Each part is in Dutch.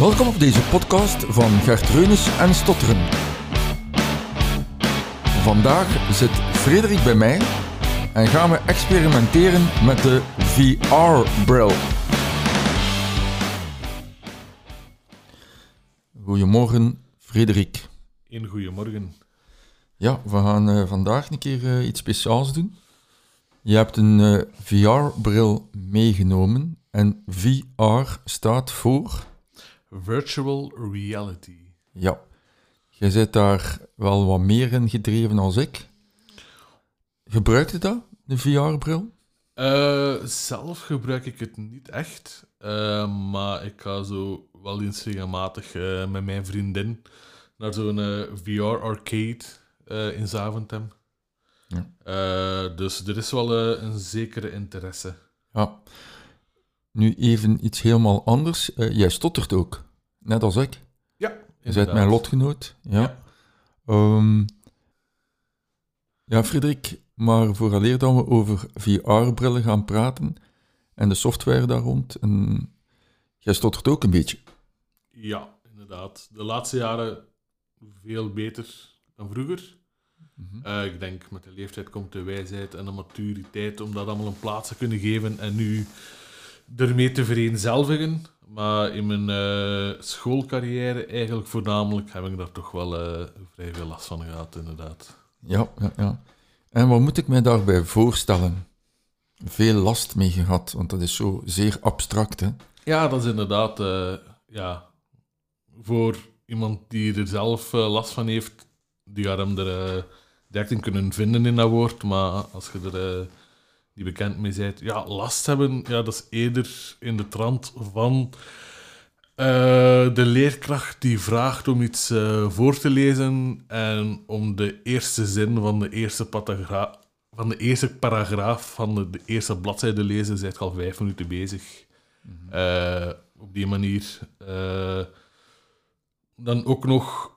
Welkom op deze podcast van Gert Reunis en Stotteren. Vandaag zit Frederik bij mij en gaan we experimenteren met de VR-bril. Goedemorgen, Frederik. Een goedemorgen. Ja, we gaan eh, vandaag een keer eh, iets speciaals doen. Je hebt een eh, VR-bril meegenomen en VR staat voor... Virtual reality. Ja, jij zit daar wel wat meer in gedreven als ik. Gebruik je dat, de VR-bril? Eh, zelf gebruik ik het niet echt, eh, maar ik ga zo wel eens regelmatig eh, met mijn vriendin naar zo'n VR-arcade in Zaventem. Ja. Dus er is wel een zekere interesse. Ja. Nu even iets helemaal anders. Jij stottert ook, net als ik. Ja, Je bent mijn lotgenoot. Ja. Ja. Ehm, ja, Frederik, maar vooraleer dat we over VR-brillen gaan praten en de software daar rond, en jij stottert ook een beetje. Ja, inderdaad. De laatste jaren veel beter dan vroeger. Mhm. Eh, ik denk met de leeftijd komt de wijsheid en de maturiteit om dat allemaal een plaats te kunnen geven en nu ermee te vereenzelvigen. Maar in mijn eh, schoolcarrière, eigenlijk voornamelijk, heb ik daar toch wel eh, vrij veel last van gehad, inderdaad. Ja, ja, ja. En wat moet ik mij daarbij voorstellen? Veel last mee gehad, want dat is zo zeer abstract, hè? Ja, dat is inderdaad, eh, ja, voor iemand die er zelf last van heeft, die gaat hem er direct in kunnen vinden in dat woord. Maar als je er niet bekend mee bent, ja, last hebben, ja, dat is eerder in de trant van eh, de leerkracht die vraagt om iets eh, voor te lezen en om de eerste zin van de eerste paragraaf van de eerste paragraaf van de, de eerste bladzijde te lezen, zijt al vijf minuten bezig. Eh, op die manier. dan ook nog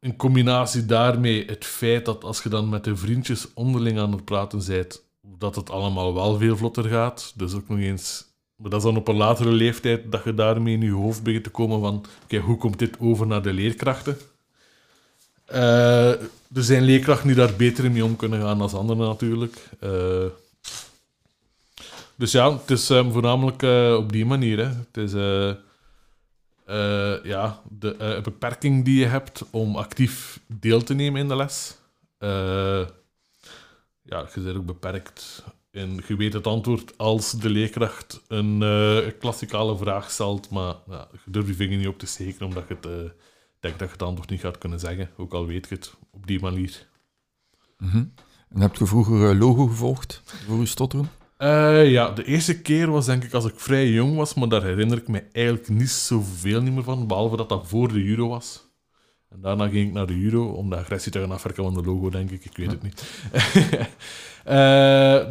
in combinatie daarmee het feit dat als je dan met de vriendjes onderling aan het praten bent, dat het allemaal wel veel vlotter gaat. Dus ook nog eens... Maar dat is dan op een latere leeftijd dat je daarmee in je hoofd begint te komen van oké, hoe komt dit over naar de leerkrachten? Eh, er zijn leerkrachten die daar beter mee om kunnen gaan dan anderen natuurlijk. Eh, dus ja, het is eh, voornamelijk eh, op die manier. Hè. Het is ja, de beperking die je hebt om actief deel te nemen in de les. Ja, je bent ook beperkt. En je weet het antwoord als de leerkracht een eh, klassikale vraag stelt, maar ja, je durft je vinger niet op te steken omdat je het, eh, denkt dat je het antwoord niet gaat kunnen zeggen. Ook al weet je het op die manier. Mhm. En heb je vroeger eh, logo gevolgd voor je stotteren? Ja, de eerste keer was denk ik als ik vrij jong was, maar daar herinner ik me eigenlijk niet zoveel niet meer van, behalve dat dat voor de Euro was. En daarna ging ik naar de Euro om de agressie te gaan afwerken van de logo, denk ik. Ik weet het niet. Eh,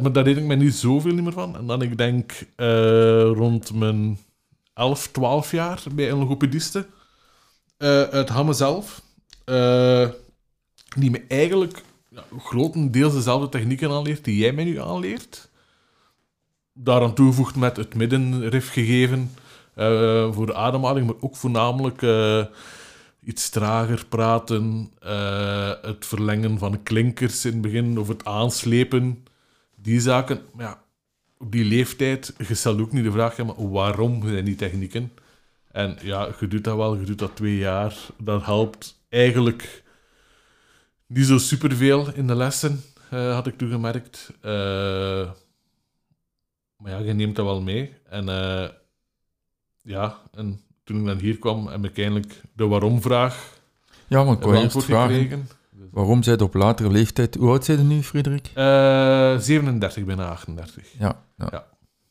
maar daar herinner ik me niet zoveel meer van. En dan, ik denk, eh, rond mijn 11, 12 jaar bij een logopediste eh, uit Hamme zelf, die me eigenlijk ja, grotendeels dezelfde technieken aanleert die jij mij nu aanleert daaraan toegevoegd met het middenrif gegeven voor de ademhaling, maar ook voornamelijk iets trager praten, eh, het verlengen van klinkers in het begin of het aanslepen, die zaken. Maar ja, op die leeftijd, je stelt ook niet de vraag, ja, maar waarom zijn die technieken? En ja, je doet dat wel, je doet dat twee jaar. Dat helpt eigenlijk niet zo superveel in de lessen, eh, had ik toegemerkt. Eh maar ja, je neemt dat wel mee. En ja, en toen ik dan hier kwam, heb ik eindelijk de waarom-vraag Ja, maar ik wou eerst vragen, waarom zij op latere leeftijd... Hoe oud zijn je nu, Frederik? Eh 37, bijna 38. Ja, ja. Ja.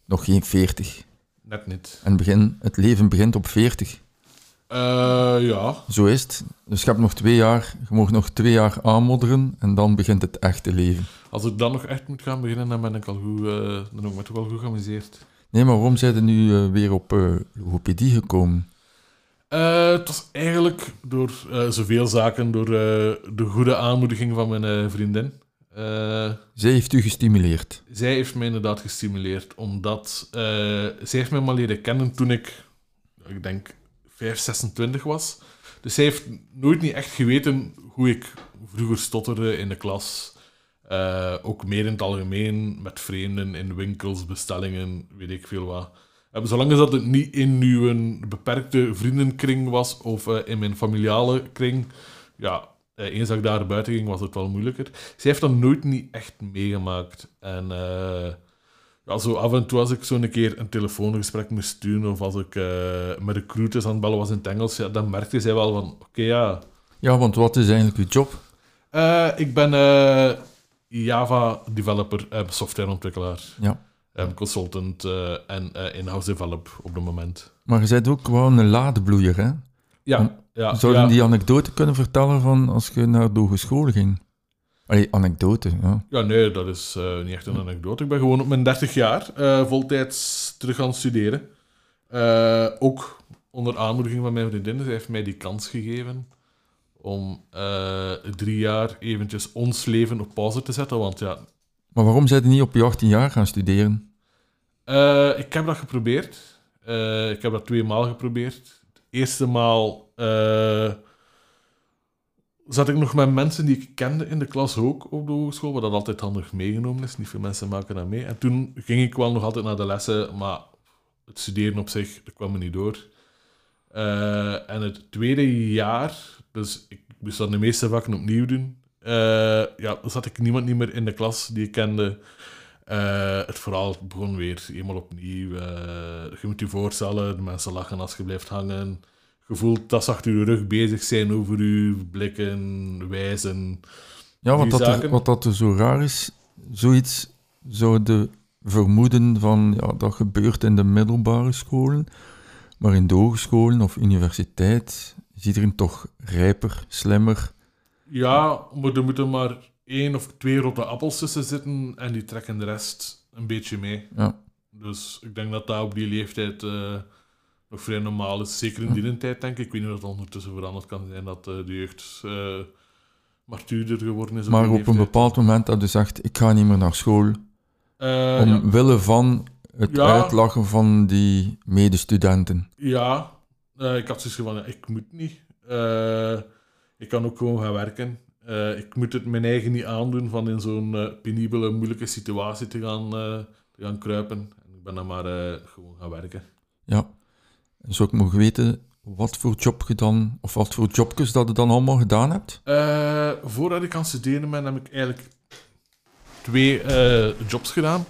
nog geen 40. Net niet. En begin, het leven begint op 40. Eh, ja, Zo is het. Dus je hebt nog twee jaar, je mag nog twee jaar aanmodderen en dan begint het echte leven. als ik dan nog echt moet gaan beginnen, dan ben ik al goed, eh, dan heb ik me toch wel goed geamuseerd. Nee, maar waarom zijn je nu eh, weer op eh, logopedie gekomen? Eh, het was eigenlijk door eh, zoveel zaken, door eh, de goede aanmoediging van mijn vriendin. Zij heeft u gestimuleerd. zij heeft mij inderdaad gestimuleerd, omdat zij heeft mij maar leren kennen toen ik, ik denk, 5, 26 was. Dus hij heeft nooit niet echt geweten hoe ik vroeger stotterde in de klas. Ook meer in het algemeen, met vreemden, in winkels, bestellingen, weet ik veel wat. Uh, zolang dat het niet in uw beperkte vriendenkring was of uh, in mijn familiale kring, ja, eens dat ik daar buiten ging, was het wel moeilijker. Zij heeft dat nooit niet echt meegemaakt. En ja, zo af en toe als ik zo'n keer een telefoongesprek moest sturen of als ik met recruiters aan het bellen was in het Engels, ja, dan merkte zij wel van, oké, ja... Ja, want wat is eigenlijk uw job? ik ben Java-developer, uh, softwareontwikkelaar. Ja. Um, consultant uh, en uh, in-house develop op het moment. Maar je bent ook gewoon een laadbloeier, hè? Ja. ja Zou je ja. die anekdote kunnen vertellen van als je naar de hogeschool ging? Allee, anekdote, ja. Ja, nee, dat is uh, niet echt een anekdote. Ik ben gewoon op mijn 30 jaar voltijds terug gaan studeren. ook onder aanmoediging van mijn vriendin. Zij heeft mij die kans gegeven om uh, drie jaar eventjes ons leven op pauze te zetten. Want ja... Maar waarom zijn je niet op je 18 jaar gaan studeren? Uh, ik heb dat geprobeerd. Uh, ik heb dat twee maal geprobeerd. De eerste maal zat ik nog met mensen die ik kende in de klas ook op de hogeschool, wat dat altijd handig meegenomen is. Niet veel mensen maken dat mee. En toen ging ik wel nog altijd naar de lessen, maar het studeren op zich, dat kwam me niet door. en het tweede jaar, dus ik moest dan de meeste vakken opnieuw doen. Uh, ja, zat ik niemand niet meer in de klas die ik kende. Uh, het verhaal begon weer eenmaal opnieuw. Uh, je moet je voorstellen, de mensen lachen als je blijft hangen. Je voelt dat ze achter je rug bezig zijn over je blikken, wijzen. Ja, wat dat, er, wat dat er zo raar is, zoiets zouden vermoeden van ja, dat gebeurt in de middelbare scholen. Maar in de hogescholen of universiteit is iedereen toch rijper, slimmer. Ja, maar er moeten maar één of twee rotte appels tussen zitten en die trekken de rest een beetje mee. Ja. Dus ik denk dat dat op die leeftijd uh, nog vrij normaal is. Zeker in die tijd, denk ik. Ik weet niet of dat ondertussen veranderd kan zijn dat uh, de jeugd uh, martuurder geworden is. Maar op, een bepaald moment dat je zegt, ik ga niet meer naar school. omwille ja. van het ja. uitlachen van die medestudenten. Ja, ik had zoiets van, ik moet niet. Uh, ik kan ook gewoon gaan werken. Uh, ik moet het mijn eigen niet aandoen van in zo'n penibele, moeilijke situatie te gaan, te gaan kruipen. En ik ben dan maar gewoon gaan werken. Ja. En zou ik mogen weten wat voor job je dan, of wat voor jobjes dat je dan allemaal gedaan hebt? voordat ik aan studeren ben, heb ik eigenlijk twee jobs gedaan.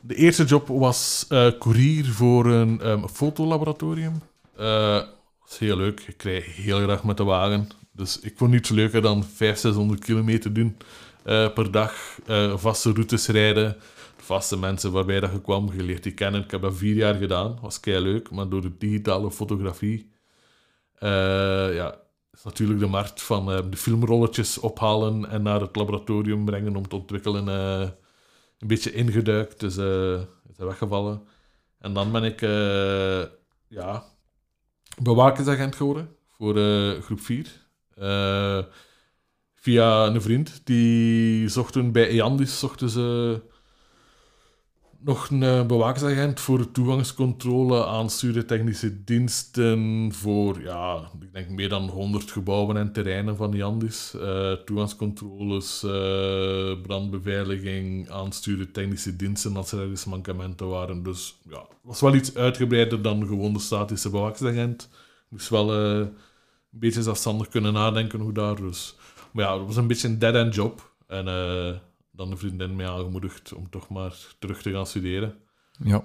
De eerste job was uh, courier voor een um, fotolaboratorium. Uh, dat is heel leuk. Ik krijg heel graag met de wagen. Dus ik vond niets leuker dan 500, 600 kilometer doen uh, per dag. vaste routes rijden. Vaste mensen waarbij dat je kwam, je die kennen. Ik heb dat vier jaar gedaan. Was kei leuk. Maar door de digitale fotografie... ja, is natuurlijk de markt van de filmrolletjes ophalen en naar het laboratorium brengen om te ontwikkelen een beetje ingeduikt, dus is weggevallen. En dan ben ik ja, bewakingsagent geworden voor uh, groep 4. via een vriend, die zochten bij Eandis zochten ze nog een uh, bewakingsagent voor toegangscontrole, aansturen technische diensten voor, ja, ik denk meer dan 100 gebouwen en terreinen van Jandis. Uh, toegangscontroles, uh, brandbeveiliging, aansturen technische diensten als er ergens mankementen waren. Dus ja, het was wel iets uitgebreider dan gewoon de statische bewakingsagent. Moest wel een beetje zelfstandig kunnen nadenken hoe daar dus. Maar ja, het was een beetje een dead-end job. En dan een vriendin mij aangemoedigd om toch maar terug te gaan studeren. Ja,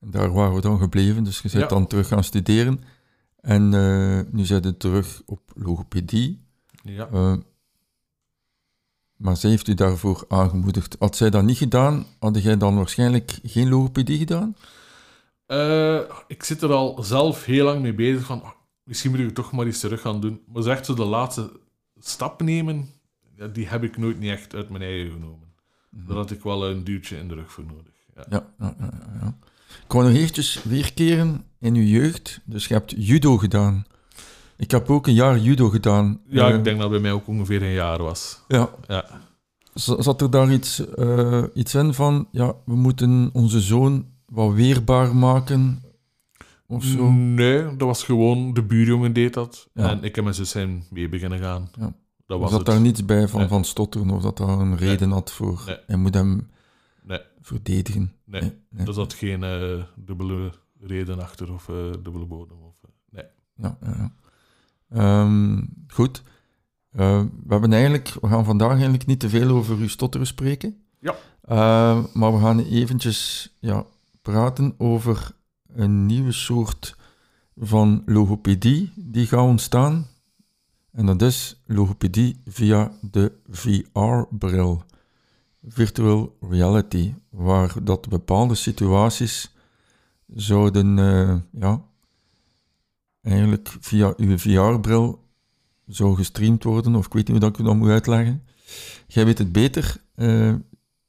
en daar waren we dan gebleven, dus je bent dan terug gaan studeren. En uh, nu zit je terug op logopedie. Ja. Uh, maar zij heeft u daarvoor aangemoedigd. Had zij dat niet gedaan, had jij dan waarschijnlijk geen logopedie gedaan? Uh, ik zit er al zelf heel lang mee bezig van, oh, misschien moet ik toch maar iets terug gaan doen. Maar zeg zo de laatste stap nemen, ja, die heb ik nooit niet echt uit mijn eigen genomen. Mm Daar had ik wel een duwtje in de rug voor nodig. Ja, ja, ja, ja. Ik wou nog eventjes weerkeren in uw jeugd. Dus je hebt judo gedaan. Ik heb ook een jaar judo gedaan. Ja, uh, ik denk dat bij mij ook ongeveer een jaar was. Ja. ja. Zat er daar iets, uh, iets in van, ja, we moeten onze zoon wat weerbaar maken? of zo? Nee, dat was gewoon de buurjongen deed dat. En ik en mijn zus zijn mee beginnen gaan. Ja. Dat Was dat het. daar niets bij van, Nee. van stotteren of dat daar een reden had voor... Nee. Hij moet hem Nee. verdedigen. Nee, er zat geen eh, dubbele reden achter of eh, dubbele bodem. Of, eh, nee. Ja, ja. Ehm, goed. Eh, we hebben eigenlijk, we gaan vandaag eigenlijk niet te veel over uw stotteren spreken. Ja. Eh, maar we gaan eventjes ja, praten over een nieuwe soort van logopedie die gaat ontstaan. En dat is logopedie via de VR-bril. Virtual reality, waar dat bepaalde situaties zouden eh, ja, eigenlijk via uw VR-bril zou gestreamd worden, of ik weet niet hoe dat ik dat moet uitleggen. Jij weet het beter. Eh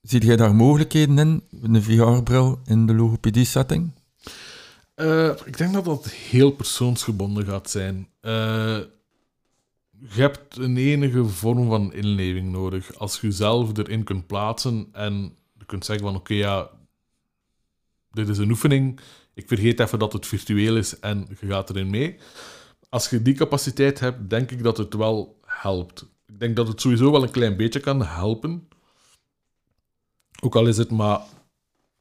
ziet jij daar mogelijkheden in, een VR-bril in de logopedie-setting? Eh, ik denk dat dat heel persoonsgebonden gaat zijn. Eh, je hebt een enige vorm van inleving nodig. Als je jezelf erin kunt plaatsen en je kunt zeggen van oké, ja, dit is een oefening. Ik vergeet even dat het virtueel is en je gaat erin mee. Als je die capaciteit hebt, denk ik dat het wel helpt. Ik denk dat het sowieso wel een klein beetje kan helpen. Ook al is het maar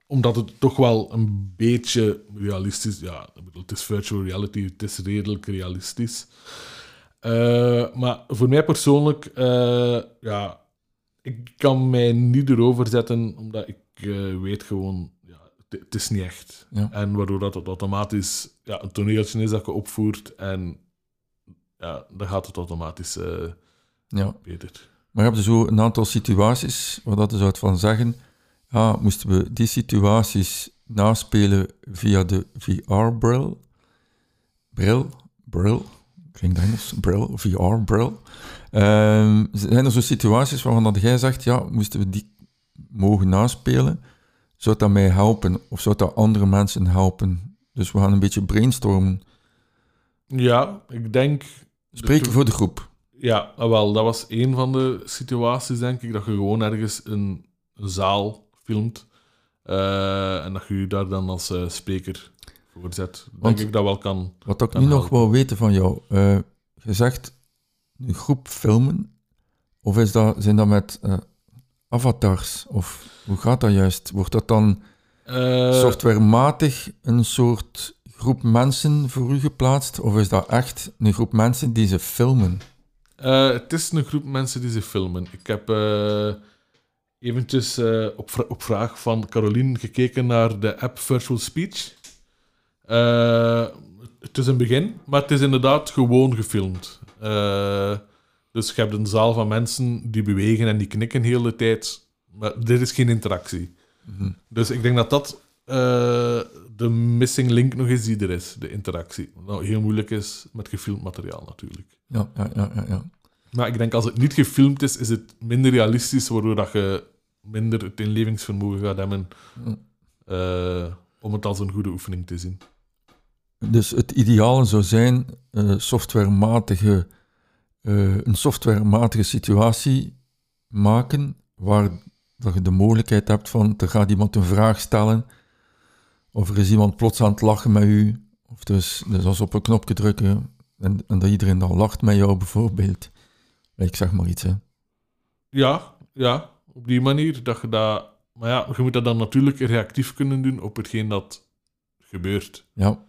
omdat het toch wel een beetje realistisch... Ja, het is virtual reality, het is redelijk realistisch. Eh, maar voor mij persoonlijk, eh, ja, ik kan mij niet erover zetten, omdat ik eh, weet gewoon, ja, het, is niet echt. Ja. En waardoor dat het automatisch ja, een toneeltje is dat je opvoert en ja, dan gaat het automatisch Ja. beter. Maar je hebt zo een aantal situaties waar dat je zou van zeggen, ja, moesten we die situaties naspelen via de VR-bril, bril, bril, klinkt Engels, bril, VR-bril. Ehm, zijn er zo situaties waarvan dat jij zegt, ja, moesten we die mogen naspelen, zou dat mij helpen of zou dat andere mensen helpen? Dus we gaan een beetje brainstormen. Ja, ik denk... Spreken voor de groep. Ja, ah, wel, dat was een van de situaties, denk ik, dat je gewoon ergens een, een zaal filmt eh, en dat je je daar dan als eh, spreker voor zet. Denk Want- ik dat wel kan. Wat ik nu nog wil weten van jou. eh, je zegt een groep filmen, of is dat, zijn dat met eh, avatars? Of hoe gaat dat juist? Wordt dat dan Eh, softwarematig een soort groep mensen voor u geplaatst? Of is dat echt een groep mensen die ze filmen? het is een groep mensen die ze filmen. Ik heb eventjes op, op vraag van Caroline gekeken naar de app Virtual Speech. Eh, het is een begin, maar het is inderdaad gewoon gefilmd. Eh, dus je hebt een zaal van mensen die bewegen en die knikken de hele tijd, maar er is geen interactie. Mhm. Dus ik denk dat dat eh, de missing link nog is die er is, de interactie. Wat nou heel moeilijk is met gefilmd materiaal natuurlijk. Ja, ja, ja, ja, ja. Maar ik denk als het niet gefilmd is, is het minder realistisch, waardoor dat je minder het inlevingsvermogen gaat hebben om het als een goede oefening te zien. Dus het ideale zou zijn eh, softwarematige, eh, een softwarematige situatie maken waar dat je de mogelijkheid hebt van er gaat iemand een vraag stellen of er is iemand plots aan het lachen met u of dus, dus als op een knopje drukken en, en dat iedereen dan lacht met jou bijvoorbeeld. Ik zeg maar iets, hè. Ja, ja, op die manier dat je dat... Maar ja, je moet dat dan natuurlijk reactief kunnen doen op hetgeen dat gebeurt. Ja,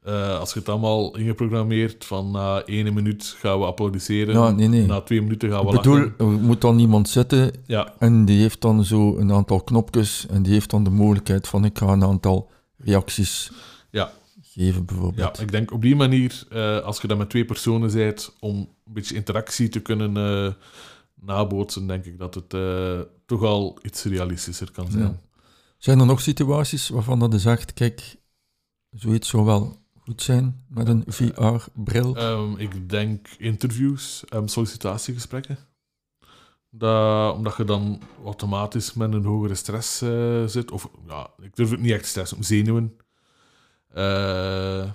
Eh, als je het allemaal ingeprogrammeerd van na ene minuut gaan we applaudisseren, ja nee, nee. na twee minuten gaan we Ik bedoel, lachen. er moet dan iemand zitten Ja, En die heeft dan zo een aantal knopjes en die heeft dan de mogelijkheid van ik ga een aantal reacties Ja. geven Ja, bijvoorbeeld. ik denk op die manier, eh, als je dat met twee personen bent, om een beetje interactie te kunnen eh, nabootsen, denk ik dat het toch al iets realistischer kan zijn. Ja. Zijn er nog situaties waarvan dat je zegt, kijk, zoiets zou wel goed zijn met een VR-bril? Ehm, ik denk interviews en sollicitatiegesprekken. Dat, omdat je dan automatisch met een hogere stress eh, zit. Of ja, ik durf het niet echt stress, zenuwen. Eh,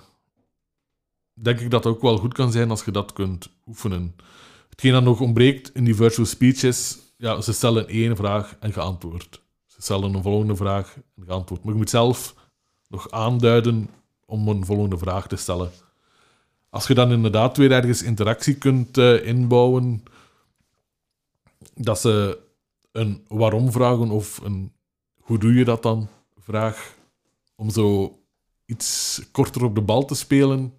denk ik dat het ook wel goed kan zijn als je dat kunt oefenen. Hetgeen dat nog ontbreekt in die virtual speech is, ja, ze stellen één vraag en geantwoord. Ze stellen een volgende vraag en geantwoord. Maar je moet zelf nog aanduiden om een volgende vraag te stellen. Als je dan inderdaad weer ergens interactie kunt eh, inbouwen, dat ze een waarom vragen of een hoe doe je dat dan vraag, om zo iets korter op de bal te spelen,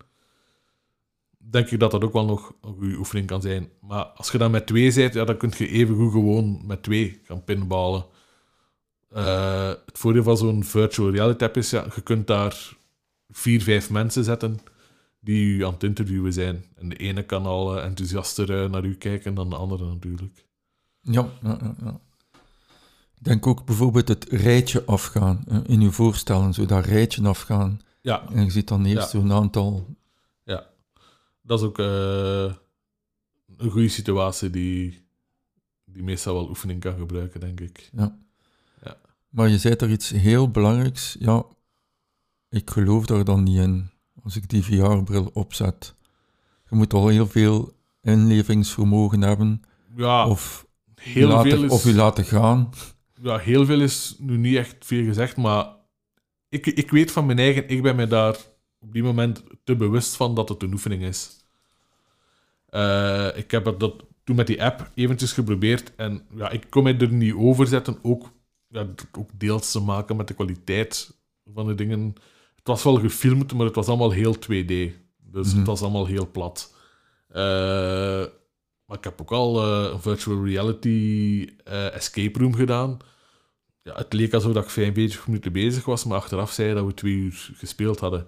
denk ik dat dat ook wel nog een goede oefening kan zijn. Maar als je dan met twee bent, ja, dan kun je even goed gewoon met twee gaan pinballen. Eh, het voordeel van zo'n virtual reality app is, ja, je kunt daar vier, vijf mensen zetten die u aan het interviewen zijn. En de ene kan al eh, enthousiaster eh, naar u kijken dan de andere natuurlijk. Ja, ja, ja, ja. Ik denk ook bijvoorbeeld het rijtje afgaan eh, in uw voorstellen, zo dat rijtje afgaan. Ja, En je ziet dan eerst Ja. zo'n aantal. ja. Dat is ook een goede situatie die, die meestal wel oefening kan gebruiken, denk ik. Maar je zei er iets heel belangrijks. Ja, ik geloof daar dan niet in als ik die VR-bril opzet. Je moet al heel veel inlevingsvermogen hebben. Ja, of, heel laten, veel is... of je laten gaan. ja, heel veel is nu niet echt veel gezegd, maar ik, ik weet van mijn eigen, ik ben me daar op die moment te bewust van dat het een oefening is. Eh, ik heb dat toen met die app eventjes geprobeerd en ja, ik kon mij er niet over zetten, ook, ja, ook deels te maken met de kwaliteit van de dingen. Het was wel gefilmd, maar het was allemaal heel 2D. Dus Mhm. het was allemaal heel plat. Eh, maar ik heb ook al eh, een virtual reality eh, escape room gedaan. Ja, het leek alsof dat ik 45 minuten bezig was, maar achteraf zei dat we twee uur gespeeld hadden.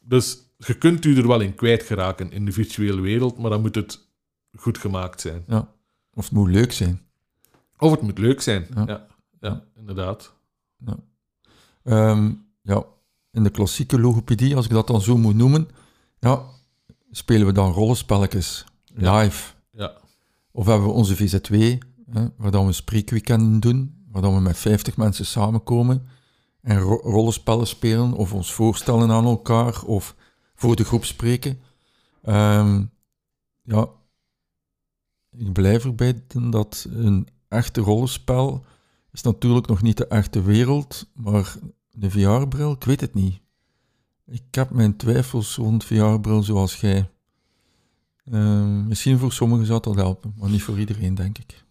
Dus je kunt u er wel in kwijt geraken in de virtuele wereld, maar dan moet het goed gemaakt zijn. Ja. Of het moet leuk zijn. Of het moet leuk zijn. Ja. Ja, ja, inderdaad. Ehm, ja, in de klassieke logopedie, als ik dat dan zo moet noemen, ja, spelen we dan rollenspelletjes live. Ja, Of hebben we onze VZW, hè, waar dan we spreekweekenden doen, waar dan we met 50 mensen samenkomen en ro- rollenspellen spelen, of ons voorstellen aan elkaar, of voor de groep spreken. Ehm, ja, ik blijf erbij dat een echte rollenspel is natuurlijk nog niet de echte wereld, maar de VR-bril, ik weet het niet. Ik heb mijn twijfels rond VR-bril zoals jij. Ehm, misschien voor sommigen zou dat helpen, maar niet voor iedereen, denk ik.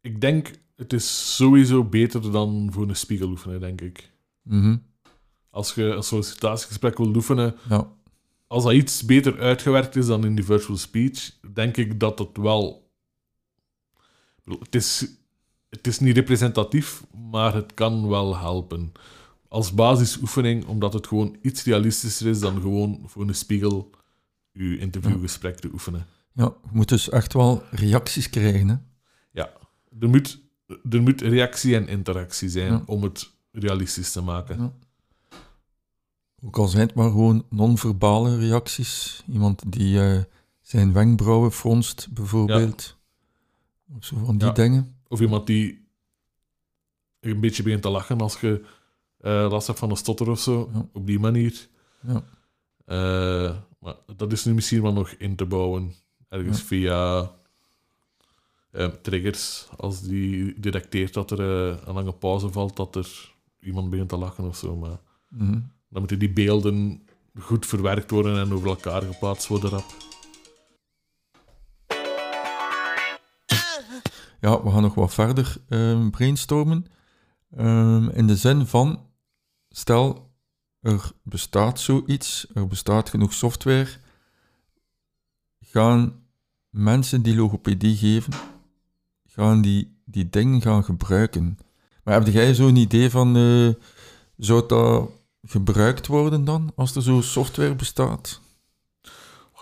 ik denk, het is sowieso beter dan voor een spiegel oefenen, denk ik. Mhm, Als je een sollicitatiegesprek wil oefenen, Ja, als dat iets beter uitgewerkt is dan in die virtual speech, denk ik dat het wel. Het is, het is niet representatief, maar het kan wel helpen. Als basisoefening, omdat het gewoon iets realistischer is dan gewoon voor een spiegel je interviewgesprek te oefenen. ja, je moet dus echt wel reacties krijgen. Hè? Er moet, er moet reactie en interactie zijn Ja. om het realistisch te maken. Ja. Ook al zijn het maar gewoon non-verbale reacties. Iemand die eh, zijn wenkbrauwen fronst, bijvoorbeeld. Of zo van die Ja. dingen. Of iemand die een beetje begint te lachen als je last hebt van een stotter of zo. Ja. Op die manier. Ja. Eh, maar dat is nu misschien wel nog in te bouwen. Ergens Ja. via eh, triggers. Als die detecteert dat er een lange pauze valt, dat er iemand begint te lachen of zo. Maar Mhm. dan moeten die beelden goed verwerkt worden en over elkaar geplaatst worden rap. Ja, we gaan nog wat verder ehm, brainstormen. Ehm, in de zin van, stel, er bestaat zoiets, er bestaat genoeg software, gaan mensen die logopedie geven, gaan die, die dingen gaan gebruiken. Maar heb jij zo'n idee van, eh, zou dat gebruikt worden dan, als er zo'n software bestaat?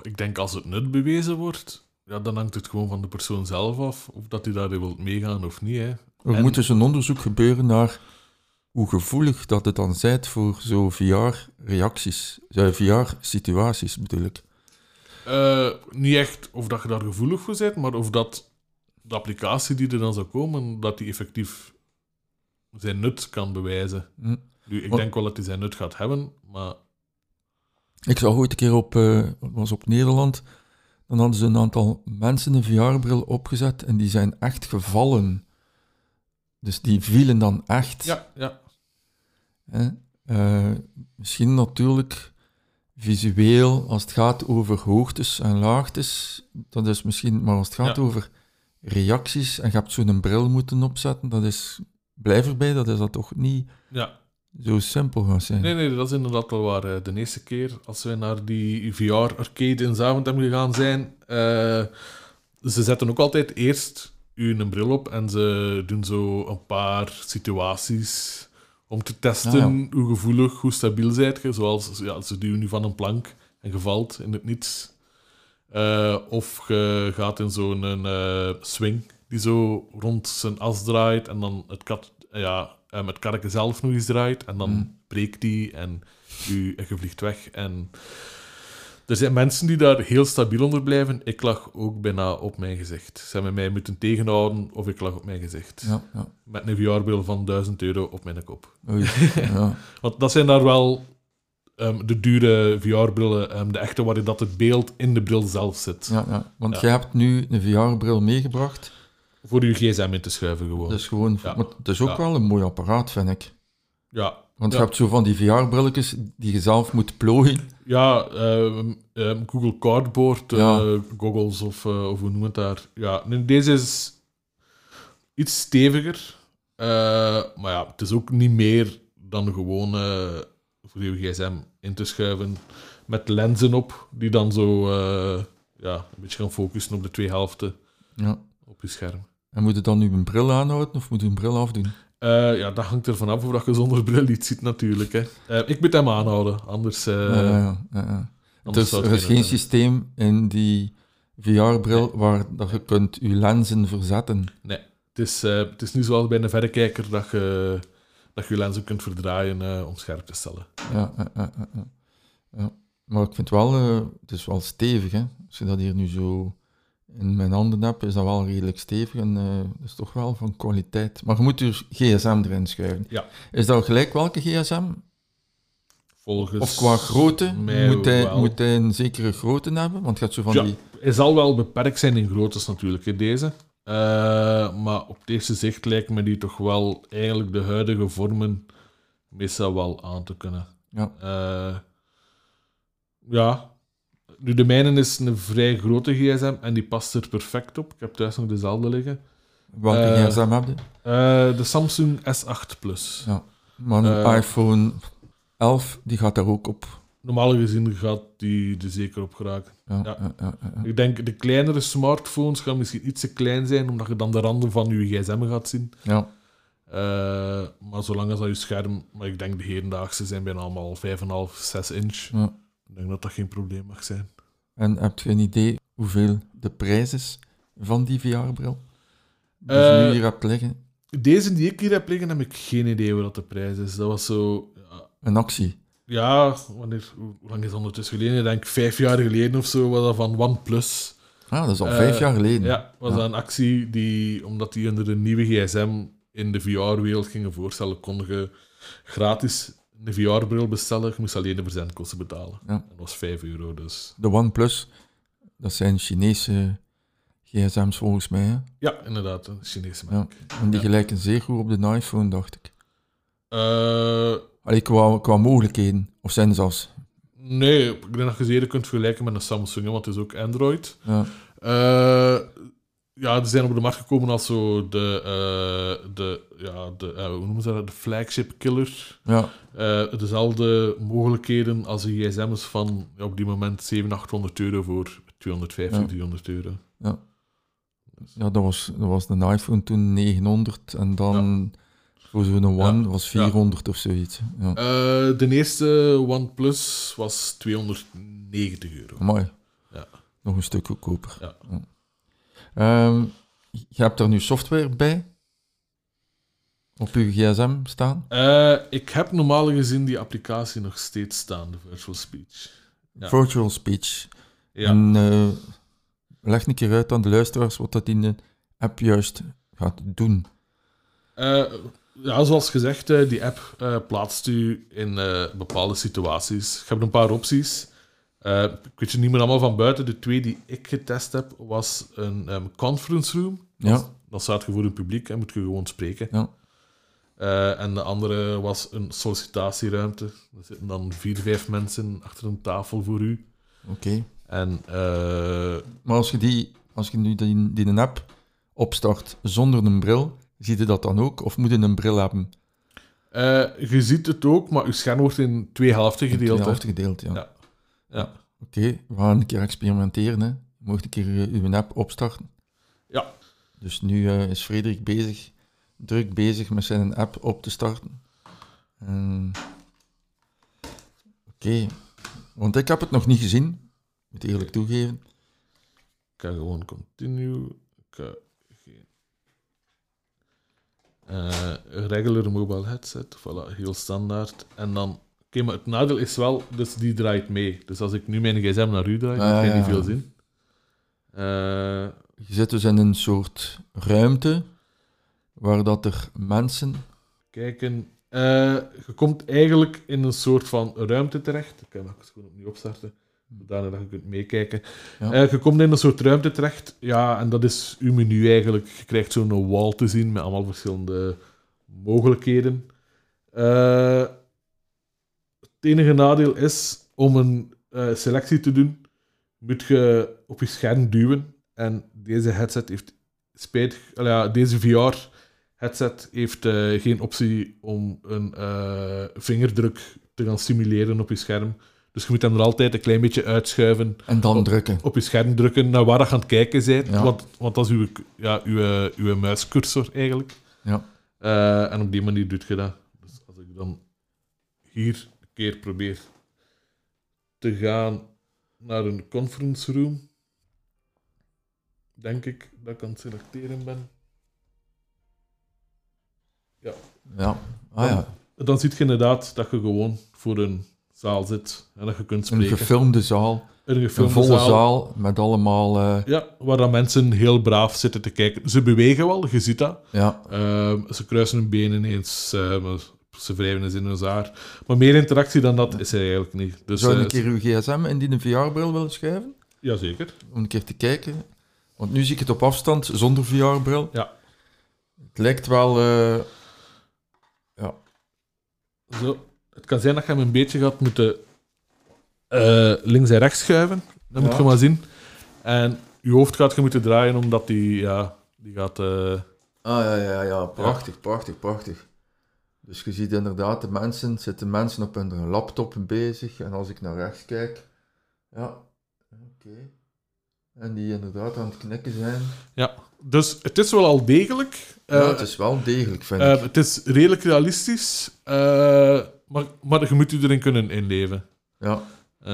Ik denk als het nut bewezen wordt, ja, dan hangt het gewoon van de persoon zelf af. Of dat hij daarin wil meegaan of niet. Hè. Er En- moet dus een onderzoek gebeuren naar hoe gevoelig dat het dan zijt voor zo VR-reacties, VR-situaties bedoel ik. Eh, niet echt of dat je daar gevoelig voor bent, maar of dat de applicatie die er dan zou komen, dat die effectief zijn nut kan bewijzen. Hm. Nu, ik denk wel dat hij zijn nut gaat hebben, maar Ik zag ooit een keer op, eh, was op Nederland, dan hadden ze een aantal mensen een VR-bril opgezet en die zijn echt gevallen. Dus die vielen dan echt. ja, ja. Eh, misschien natuurlijk visueel, als het gaat over hoogtes en laagtes, dat is misschien, maar als het gaat Ja. over reacties en je hebt zo'n bril moeten opzetten, dat is, blijf erbij, dat is dat toch niet Ja, zo simpel gaan zijn. nee, nee, dat is inderdaad wel waar. eh, De eerste keer als wij naar die VR-arcade in Zaventem gegaan zijn, eh, ze zetten ook altijd eerst u een bril op en ze doen zo een paar situaties om te testen Ah, hoe gevoelig, hoe stabiel zijt je. Zoals, ja, ze duwen nu van een plank en je valt in het niets. Eh, of je gaat in zo'n eh, swing die zo rond zijn as draait en dan het, kat, ja, eh, het karretje zelf nog eens draait en dan Mm. breekt die en en je vliegt weg. En er zijn mensen die daar heel stabiel onder blijven. Ik lag ook bijna op mijn gezicht. Ze hebben mij moeten tegenhouden of ik lag op mijn gezicht. Ja, ja. Met een VR-bril van 1000 euro op mijn kop. Oei, ja. Want dat zijn daar wel ehm, de dure VR-brillen, ehm, de echte waarin dat het beeld in de bril zelf zit. Ja, ja. Want jij hebt nu een VR-bril meegebracht. Voor je gsm in te schuiven gewoon. Is gewoon, maar het is ook wel een mooi apparaat, vind ik. Ja, Want je hebt zo van die VR-brilletjes die je zelf moet plooien. Ja ehm, Google Cardboard, eh, Ja. goggles of, eh, of hoe noem het daar. Ja, nee, deze is iets steviger. eh, maar ja, het is ook niet meer dan gewoon eh, voor je gsm in te schuiven. Met lenzen op, die dan zo eh, ja, een beetje gaan focussen op de twee helften Ja. op je scherm. En moet je dan nu een bril aanhouden of moet je een bril afdoen? Eh, ja, dat hangt er vanaf of dat je zonder bril iets ziet natuurlijk. Hè. Eh, ik moet hem aanhouden, anders... eh, ja, ja, anders Dus er is geen systeem in die VR-bril waar dat je kunt je lenzen verzetten. Het is, het is niet zoals bij een verrekijker dat je, dat je ook kunt verdraaien om scherp te stellen. Ja, ja. Maar ik vind wel, het is wel stevig. Hè? Als je dat hier nu zo in mijn handen hebt, is dat wel redelijk stevig en eh, dat is toch wel van kwaliteit. Maar je moet dus gsm erin schuiven. Ja. Is dat gelijk welke gsm? Volgens Of qua grootte? Moet hij, moet hij een zekere grootte hebben? Want hebt zo van Ja. die... Hij zal wel beperkt zijn in groottes natuurlijk, in deze. Eh, maar op eerste zicht lijkt me die toch wel eigenlijk de huidige vormen meestal wel aan te kunnen. Ja. Eh, ja. Nu, de mijne is een vrij grote gsm en die past er perfect op. Ik heb thuis nog dezelfde liggen. Welke Eh, gsm heb je? Eh, de Samsung S8 Plus. Ja. Maar een eh, iPhone 11, die gaat daar ook op. Normaal gezien gaat die er zeker op geraken. Ja, Ja. Ik denk de kleinere smartphones gaan misschien iets te klein zijn, omdat je dan de randen van je gsm gaat zien. Ja. Maar zolang als dat je scherm, maar ik denk de hedendaagse zijn bijna allemaal 5,5, 6 inch. Ja. Ik denk dat dat geen probleem mag zijn. En heb je een idee hoeveel de prijs is van die VR-bril? Die Eh, je nu hier hebt liggen? Deze die ik hier heb liggen, heb ik geen idee wat de prijs is. Dat was zo. Ja, Een actie. ja wanneer, hoe lang is dat ondertussen geleden? Ik denk vijf jaar geleden of zo was dat van OnePlus. Ah, dat is al Eh, vijf jaar geleden. Ja, was Ja. dat een actie die, omdat die onder de nieuwe gsm in de VR-wereld gingen voorstellen, kon je gratis een VR-bril bestellen. Je moest alleen de verzendkosten betalen. Ja. Dat was 5 euro, dus... De OnePlus, dat zijn Chinese gsm's volgens mij. Hè? Ja, inderdaad, een Chinese Ja. merk. En die Ja. gelijken zeer goed op de iPhone, dacht ik. Eh, Allee, qua, qua mogelijkheden. Of zijn ze zelfs... nee, ik denk dat je ze eerder kunt vergelijken met een Samsung, want het is ook Android. Ja, Eh, ja, die zijn op de markt gekomen als zo de, eh, de, ja, de eh, hoe noemen ze dat, de flagship killer. ja, Eh, dezelfde mogelijkheden als de gsm's van ja, op die moment 700, 800 euro voor 250, Ja. 300 euro. ja dat, was, dat was een iPhone toen 900 en dan voor zo'n One Ja. was 400 of zoiets. Ja. De eerste OnePlus was 290 euro. Mooi. Ja. Nog een stuk goedkoper. Ehm, je hebt er nu software bij? Op je gsm staan? Eh, ik heb normaal gezien die applicatie nog steeds staan, de Virtual Speech. Ja. Virtual Speech. Ja. En eh, leg een keer uit aan de luisteraars wat dat in de app juist gaat doen. Eh, ja, zoals gezegd, die app plaatst u in bepaalde situaties. Je hebt een paar opties. Eh, ik weet je niet meer allemaal van buiten. De twee die ik getest heb, was een ehm, conference room. Ja. Dan staat je voor een publiek en moet je gewoon spreken. Ja. Eh, en de andere was een sollicitatieruimte. Er zitten dan vier, vijf mensen achter een tafel voor u. Oké. En eh, Maar als je, die, als je nu die, die app opstart zonder een bril, zie je dat dan ook? Of moet je een bril hebben? je ziet het ook, maar uw scherm wordt in twee helften In gedeeld. twee hè. helften gedeeld, ja. Ja. Ja. Oké, we gaan een keer experimenteren. Hè. Je mocht een keer eh, uw app opstarten. Ja. Dus nu eh, is Frederik bezig, druk bezig met zijn app op te starten. En- Oké, want ik heb het nog niet gezien, moet eerlijk toegeven. Ik ga gewoon continue. Ik ga geen... Eh, regular mobile headset, voilà, heel standaard. En dan, oké, maar het nadeel is wel, dus die draait mee. Dus als ik nu mijn gsm naar u draai, Ah, heeft ja. niet veel zin. Eh, Je zit dus in een soort ruimte waar dat er mensen... kijken. Eh, je komt eigenlijk in een soort van ruimte terecht. Ik kan nog eens gewoon opnieuw opstarten, zodanig dat je kunt meekijken. Ja. Eh, je komt in een soort ruimte terecht, ja, en dat is uw menu eigenlijk. Je krijgt zo'n wall te zien met allemaal verschillende mogelijkheden. Eh, het enige nadeel is, om een eh, selectie te doen, moet je op je scherm duwen. En deze headset heeft spijtig, ja, deze VR-headset heeft eh, geen optie om een eh, vingerdruk te gaan simuleren op je scherm. Dus je moet hem er altijd een klein beetje uitschuiven En dan Op- drukken. op je scherm drukken naar waar je aan het kijken bent. Ja. Want, want dat is uw, ja, uw, uw muiscursor eigenlijk. Ja. En op die manier doet je dat. Dus als ik dan hier keer probeer te gaan naar een conference room, denk ik dat ik aan het selecteren ben. Ja. Ah ja, Dan zie je inderdaad dat je gewoon voor een zaal zit en dat je kunt een spreken. gefilmde zaal. Een Een gefilmde volle zaal met allemaal... eh, Ja, waar dan mensen heel braaf zitten te kijken. Ze bewegen wel, je ziet dat. ja, Ehm, ze kruisen hun benen eens, eh, ze wrijven eens in hun zaar. Maar meer interactie dan dat is er eigenlijk niet. Dus, zou je een eh, keer uw gsm in die VR-bril willen schuiven? Jazeker. Om een keer te kijken. Want nu zie ik het op afstand, zonder VR-bril. Ja. Het lijkt wel... eh, Zo. Het kan zijn dat je hem een beetje gaat moeten eh, links en rechts schuiven. Dat moet Ja. je maar zien. En je hoofd gaat je moeten draaien, omdat die, ja, die gaat... Ah ja, ja, ja, prachtig, prachtig, prachtig. Dus je ziet inderdaad, de mensen, zitten mensen op hun laptop bezig. En als ik naar rechts kijk, ja, oké. En die inderdaad aan het knikken zijn. Dus het is wel al degelijk. ja, Eh, het is wel degelijk, vind eh, ik. het is redelijk realistisch. eh, maar, maar je moet je erin kunnen inleven. Ja. Eh,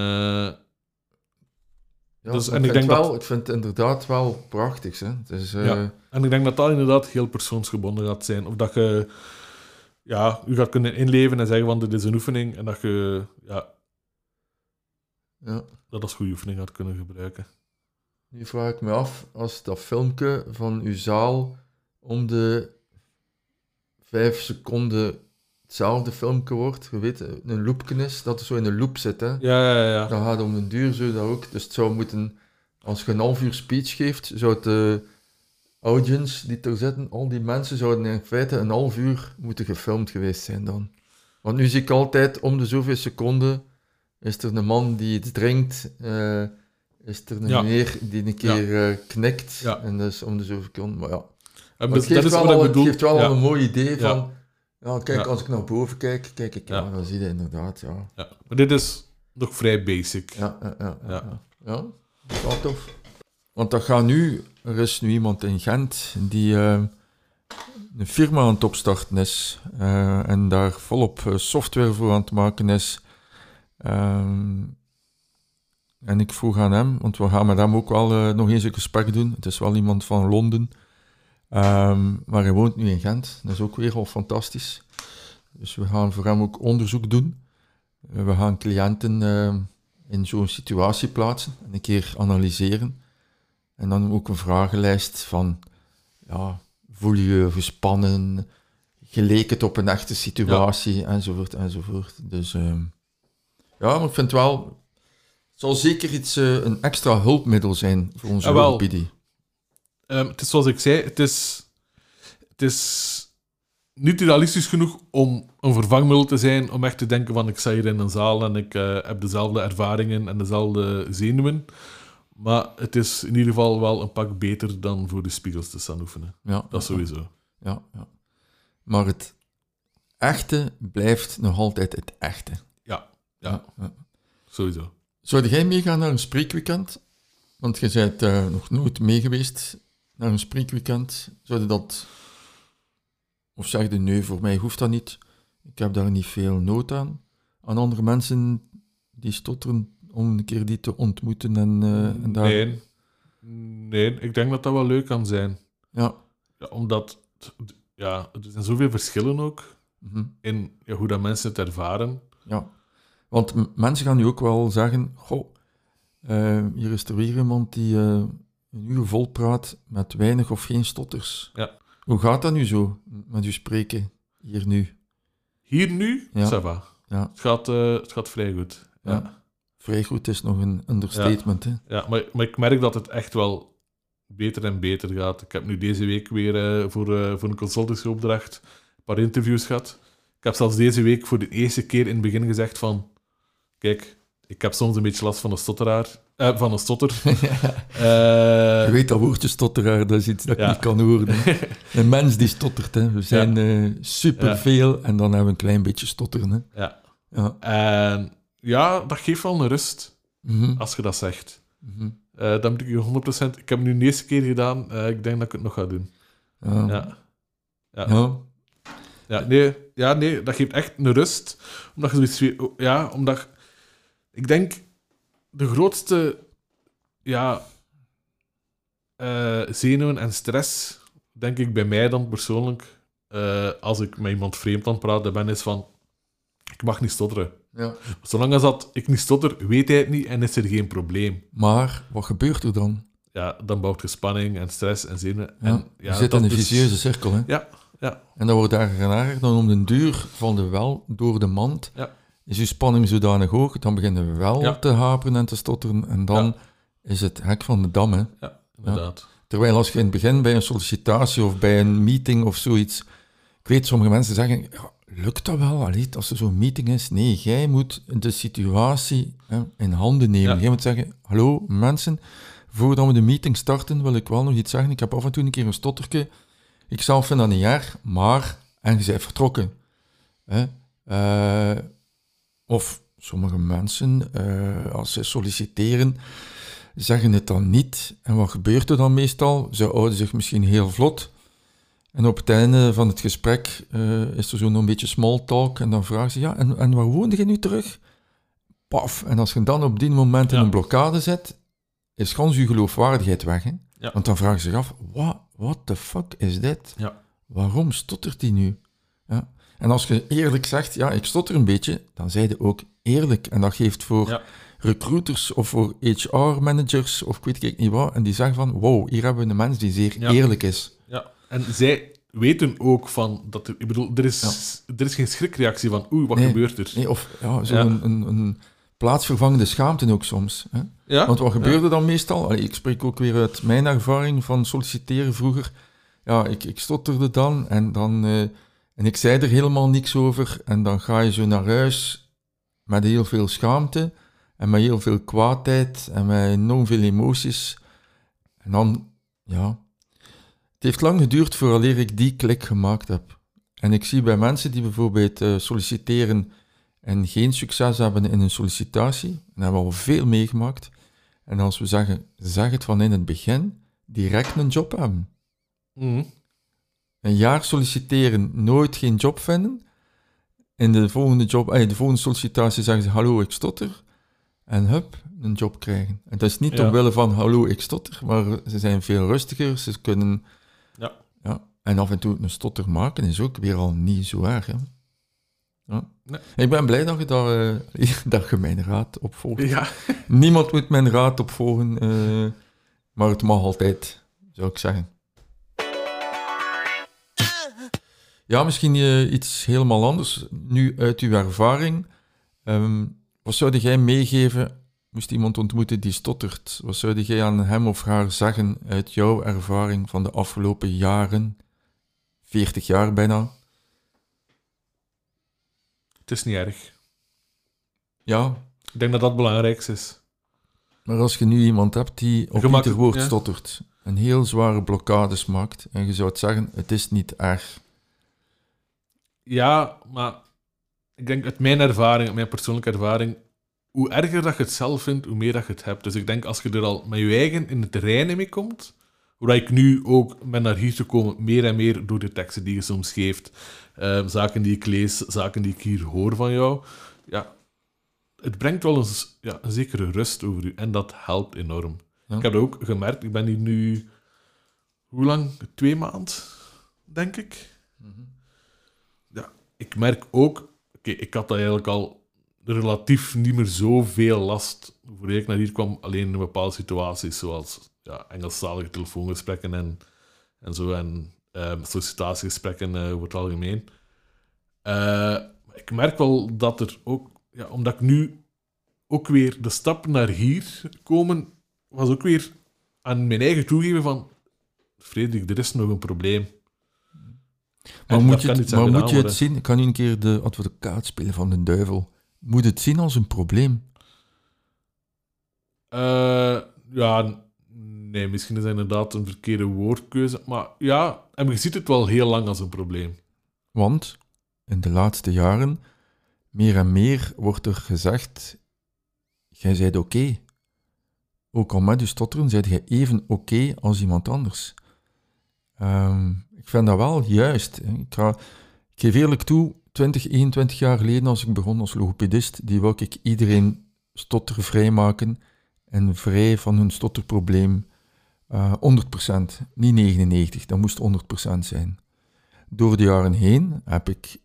ja Dus- en ik, denk wel, ik vind het inderdaad wel prachtig. Hè. Eh, Ja. En ik denk dat dat inderdaad heel persoonsgebonden gaat zijn. Of dat je ja, je gaat kunnen inleven en zeggen van dit is een oefening. En dat je ja, ja. dat als goede oefening gaat kunnen gebruiken. Nu vraag ik me af, als dat filmpje van uw zaal om de vijf seconden hetzelfde filmpje wordt, je weet, een loopje is, dat het zo in een loop zit, hè. Ja, ja, ja. Dan gaat het om een duur zo dat ook. Dus het zou moeten, als je een half uur speech geeft, zou het de audience die er zitten, al die mensen zouden in feite een half uur moeten gefilmd geweest zijn dan. Want nu zie ik altijd om de zoveel seconden is er een man die iets drinkt, eh, is er een Ja. meneer die een keer eh, knikt, Ja. en dus om de zoveel seconden, maar ja. En Maar het geeft dat is wel, wat ik al, bedoel. het geeft wel een mooi idee van, ja kijk, als ik naar boven kijk, kijk ik, ja, dan zie je inderdaad, ja. ja. Maar dit is nog vrij basic. Ja, ja, ja. ja, Ja. tof. Want dat gaat nu, er is nu iemand in Gent die eh, een firma aan het opstarten is eh, en daar volop eh, software voor aan het maken is. Ehm, en ik vroeg aan hem, want we gaan met hem ook wel nog eens een gesprek doen. Het is wel iemand van Londen, Ehm, maar hij woont nu in Gent. Dat is ook weer al fantastisch. Dus we gaan voor hem ook onderzoek doen. We gaan cliënten in zo'n situatie plaatsen en een keer analyseren. En dan ook een vragenlijst van, ja, voel je je gespannen, geleek het op een echte situatie, enzovoort, enzovoort. Dus ehm, ja, maar ik vind wel, het zal zeker iets, eh, een extra hulpmiddel zijn voor onze logopedie. Ehm, het is zoals ik zei, het is, het is niet realistisch genoeg om een vervangmiddel te zijn, om echt te denken van ik sta hier in een zaal en ik eh, heb dezelfde ervaringen en dezelfde zenuwen. Maar het is in ieder geval wel een pak beter dan voor de spiegels te staan oefenen. Ja, Dat sowieso. ja, ja. Maar het echte blijft nog altijd het echte. Ja, ja, ja. sowieso. Zou jij meegaan naar een spreekweekend? Want je bent eh, nog nooit mee geweest naar een spreekweekend. Zou je dat... Of zeg je, nee, voor mij hoeft dat niet. Ik heb daar niet veel nood aan. Aan andere mensen die stotteren om een keer die te ontmoeten en, eh, en daar... Nee. Nee, ik denk dat dat wel leuk kan zijn. Ja. Ja, omdat ja, er zijn zoveel verschillen ook mhm. in ja, hoe dat mensen het ervaren. Ja, want mensen gaan nu ook wel zeggen: Goh, eh, hier is er weer iemand die eh, een uur vol praat met weinig of geen stotters. Ja. Hoe gaat dat nu zo met u spreken hier nu? Hier nu, Ja. ça va. Ja. Het, gaat, het gaat vrij goed. Ja. Ja. Vrij goed is nog een understatement. Hè? Ja, maar, maar ik merk dat het echt wel beter en beter gaat. Ik heb nu deze week weer eh, voor, eh, voor een consultancyopdracht een paar interviews gehad. Ik heb zelfs deze week voor de eerste keer in het begin gezegd van... Kijk, ik heb soms een beetje last van een stotteraar. eh, van een stotter. Je Eh, weet dat woordje stotteraar, dat is iets dat ik Ja. niet kan horen. hè. Een mens die stottert, hè. we zijn eh superveel en dan hebben we een klein beetje stotteren. Hè. ja. Ja. En ja, dat geeft wel een rust, Mhm. als je dat zegt. Eh dan moet ik je 100%... Ik heb het nu de eerste keer gedaan. eh, ik denk dat ik het nog ga doen. Ja. Ja. Ja. Nee, ja, nee, dat geeft echt een rust. Omdat je zoiets. Ja, omdat... Ik denk, de grootste... Ja... eh, zenuwen en stress, denk ik bij mij dan persoonlijk, als ik met iemand vreemd aan het praten ben, is van... Ik mag niet stotteren. Ja. Zolang als dat ik niet stotter, weet hij het niet en is er geen probleem. Maar wat gebeurt er dan? Ja, dan bouwt je spanning en stress en zenuwen. Ja, en, ja, je zit in een vicieuze cirkel. Hè? Ja, ja, En dat wordt daar erger dan om den duur van de wel door de mand. Ja. Is je spanning zodanig hoog, dan beginnen we wel Ja. te haperen en te stotteren. En dan is het hek van de dam. Hè? ja, inderdaad. Terwijl als je in het begin bij een sollicitatie of bij een meeting of zoiets... Ik weet, sommige mensen zeggen, ja, lukt dat wel? Allee, als er zo'n meeting is. Nee, jij moet de situatie hè, in handen nemen. Ja. Jij moet zeggen, hallo mensen, voordat we de meeting starten wil ik wel nog iets zeggen. Ik heb af en toe een keer een stotterke. Ik zelf vind dat niet erg, maar... En je bent vertrokken. Hè? Eh, of sommige mensen, eh, als ze solliciteren, zeggen het dan niet. En wat gebeurt er dan meestal? Ze houden zich misschien heel vlot. En op het einde van het gesprek eh, is er zo'n een beetje small talk. En dan vragen ze, ja, en, en waar woonde je nu terug? Paf. En als je dan op die moment in Ja. een blokkade zit, is gans je geloofwaardigheid weg. Hè? Ja. Want dan vragen ze zich af, wat what the fuck is dit? Ja. Waarom stottert hij nu? Ja. En als je eerlijk zegt, ja, ik stotter een beetje, dan zij je ook eerlijk. En dat geeft voor Ja. recruiters of voor HR-managers of ik weet ik niet wat, en die zeggen van, wow, hier hebben we een mens die zeer eerlijk is. En zij weten ook van dat er, ik bedoel, er is, er is geen schrikreactie van, oeh, wat Nee. gebeurt er? Nee, of ja, zo'n Ja. Een, een, een plaatsvervangende schaamte ook soms. Hè? Ja, Want wat gebeurde dan meestal? Allee, ik spreek ook weer uit mijn ervaring van solliciteren vroeger. Ja, ik, ik stotterde dan en, dan eh, en ik zei er helemaal niks over. En dan ga je zo naar huis met heel veel schaamte en met heel veel kwaadheid en met enorm veel emoties. En dan, ja, het heeft lang geduurd vooraleer ik die klik gemaakt heb. En ik zie bij mensen die bijvoorbeeld eh, solliciteren en geen succes hebben in een sollicitatie, en daar hebben we al veel meegemaakt. En als we zeggen, zeg het van in het begin, direct een job hebben. Mhm. Een jaar solliciteren, nooit geen job vinden. In de volgende, job, eh, de volgende sollicitatie zeggen ze, hallo, ik stotter. En hup, een job krijgen. En dat is niet Ja. omwille van, hallo, ik stotter, maar ze zijn veel rustiger, ze kunnen... Ja. ja. En af en toe een stotter maken is ook weer al niet zo erg, hè. Ja. Nee. Ik ben blij dat je, daar, eh, dat je mijn raad opvolgt. ja. Niemand moet mijn raad opvolgen, eh, maar het mag altijd, zou ik zeggen. Ja, misschien eh, iets helemaal anders. Nu uit uw ervaring, ehm, wat zou jij meegeven, moest iemand ontmoeten die stottert? Wat zou jij aan hem of haar zeggen uit jouw ervaring van de afgelopen jaren, 40 jaar bijna? Het is niet erg. Ja, Ik denk dat dat het belangrijkste is. maar als je nu iemand hebt die op Gemakkelijk, ieder woord ja. stottert en heel zware blokkades maakt, en je zou het zeggen, het is niet erg. Ja, maar ik denk uit mijn ervaring, uit mijn persoonlijke ervaring, hoe erger dat je het zelf vindt, hoe meer dat je het hebt. Dus ik denk als je er al met je eigen in het terrein mee komt, hoe dat ik nu ook ben naar hier te komen, meer en meer door de teksten die je soms geeft, eh, zaken die ik lees, zaken die ik hier hoor van jou, ja, het brengt wel een, s- ja, een zekere rust over u en dat helpt enorm. Ja. Ik heb dat ook gemerkt, ik ben hier nu, hoe lang? Twee maanden, denk ik ik merk ook, oké, ik had dat eigenlijk al relatief niet meer zoveel last voor ik naar hier kwam, alleen in bepaalde situaties, zoals ja, Engelstalige telefoongesprekken en, en zo, en ehm, sollicitatiegesprekken eh, over het algemeen. Eh, ik merk wel dat er ook, ja, omdat ik nu ook weer de stap naar hier komen, was ook weer aan mijn eigen toegeven van, Frederik, er is nog een probleem. Maar En moet je, het, maar moet je het zien? Ik kan nu een keer de advocaat spelen van de duivel. Moet het zien als een probleem? Eh, ja, nee, misschien is dat inderdaad een verkeerde woordkeuze. Maar ja, en je ziet het wel heel lang als een probleem. Want in de laatste jaren, meer en meer wordt er gezegd: jij zijt oké. Ook al met je stotteren, zijt jij even oké als iemand anders. Ehm, ik vind dat wel juist. hè. Ik, ga, ik geef eerlijk toe, 20, 21 jaar geleden, als ik begon als logopedist, die wou ik iedereen stottervrij maken en vrij van hun stotterprobleem. eh 100%, niet 99, dat moest 100% zijn. Door de jaren heen heb ik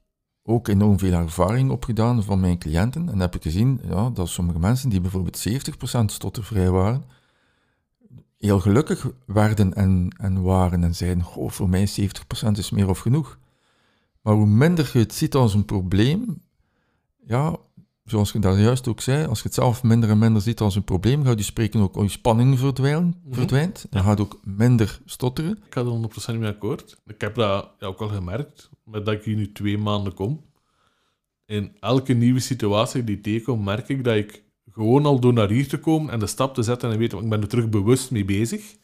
ook enorm veel ervaring opgedaan van mijn cliënten en heb ik gezien ja, dat sommige mensen die bijvoorbeeld 70% stottervrij waren, heel gelukkig werden en, en waren en zeiden, goh, voor mij 70% is meer of genoeg. Maar hoe minder je het ziet als een probleem, ja, zoals je daar juist ook zei, als je het zelf minder en minder ziet als een probleem, gaat je spreken ook, je spanning verdwijnt, Mhm. verdwijnt dan gaat ook minder stotteren. Ik ga er 100% mee akkoord. Ik heb dat ja, ook al gemerkt, met dat ik hier nu twee maanden kom. In elke nieuwe situatie die ik tegenkom, merk ik dat ik gewoon al door naar hier te komen en de stap te zetten en weten, ik ben er terug bewust mee bezig.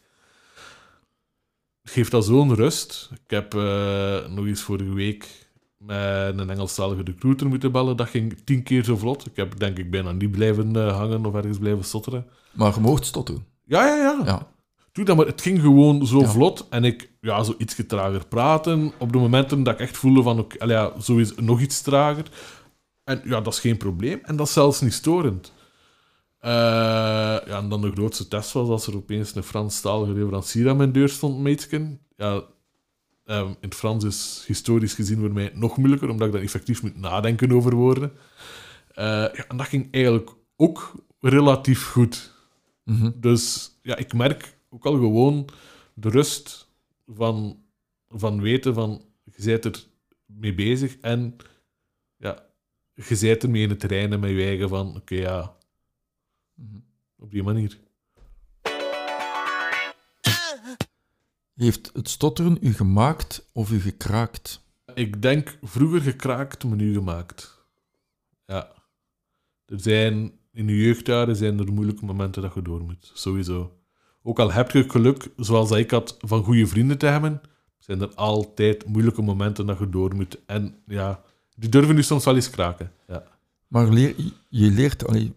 Geeft dat zo'n rust. Ik heb eh, nog eens vorige week met een Engelstalige recruiter moeten bellen. Dat ging tien keer zo vlot. Ik heb denk ik bijna niet blijven eh, hangen of ergens blijven stotteren. Maar je moogt stotteren. Ja, ja, ja. Ja. Doe dat, maar het ging gewoon zo Ja. vlot. En ik, ja, zo iets trager praten. Op de momenten dat ik echt voelde van, oké, ja, zo is het nog iets trager. En ja, dat is geen probleem. En dat is zelfs niet storend. Eh, ja, en dan de grootste test was als er opeens een Franstalige leverancier aan mijn deur stond, meetsken. Ja, ehm, in het Frans is historisch gezien voor mij nog moeilijker, omdat ik dan effectief moet nadenken over woorden. Eh, ja, en dat ging eigenlijk ook relatief goed. Mhm. Dus ja, ik merk ook al gewoon de rust van, van weten van je bent er mee bezig en ja, je bent ermee in het terrein met je eigen van oké, ja. Op die manier. Heeft het stotteren u gemaakt of u gekraakt? Ik denk vroeger gekraakt, maar nu gemaakt. Ja. Er zijn in je jeugdjaren zijn er moeilijke momenten dat je door moet. Sowieso. Ook al heb je geluk, zoals ik had, van goede vrienden te hebben, zijn er altijd moeilijke momenten dat je door moet. En ja, die durven nu soms wel eens kraken. Ja. Maar leer, je leert... allee,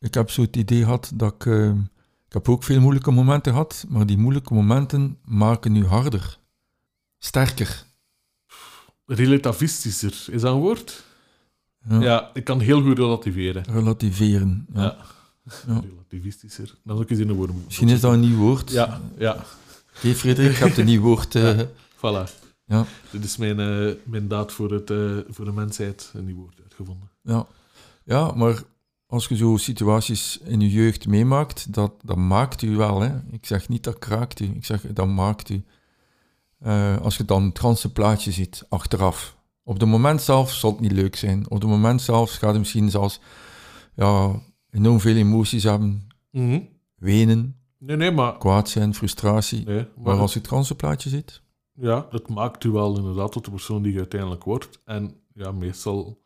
ik heb zo het idee gehad dat ik... eh, ik heb ook veel moeilijke momenten gehad, maar die moeilijke momenten maken u harder. Sterker. Relativistischer, is dat een woord? Ja. Ja, ik kan heel goed relativeren. Relativeren. Ja. Ja. Ja. Relativistischer. Dat is ook eens in een woord. Misschien is dat een nieuw woord. Ja, ja. Oké, Frederik, je hebt een nieuw woord. eh, Voilà. Ja. Dit is mijn, eh, mijn daad voor, het, eh, voor de mensheid, een nieuw woord uitgevonden. Ja. ja, maar als je zo situaties in je jeugd meemaakt, dat, dat maakt u wel. Hè? Ik zeg niet dat kraakt u, ik zeg dat maakt u. Eh, als je dan het ganse plaatje ziet, achteraf. Op het moment zelf zal het niet leuk zijn. Op het moment zelf gaat je misschien zelfs ja, enorm veel emoties hebben. Wenen, Nee, nee, maar... kwaad zijn, frustratie. Nee, Maar maar als je het ganse plaatje ziet, ja, dat maakt u wel inderdaad tot de persoon die je uiteindelijk wordt. En ja, meestal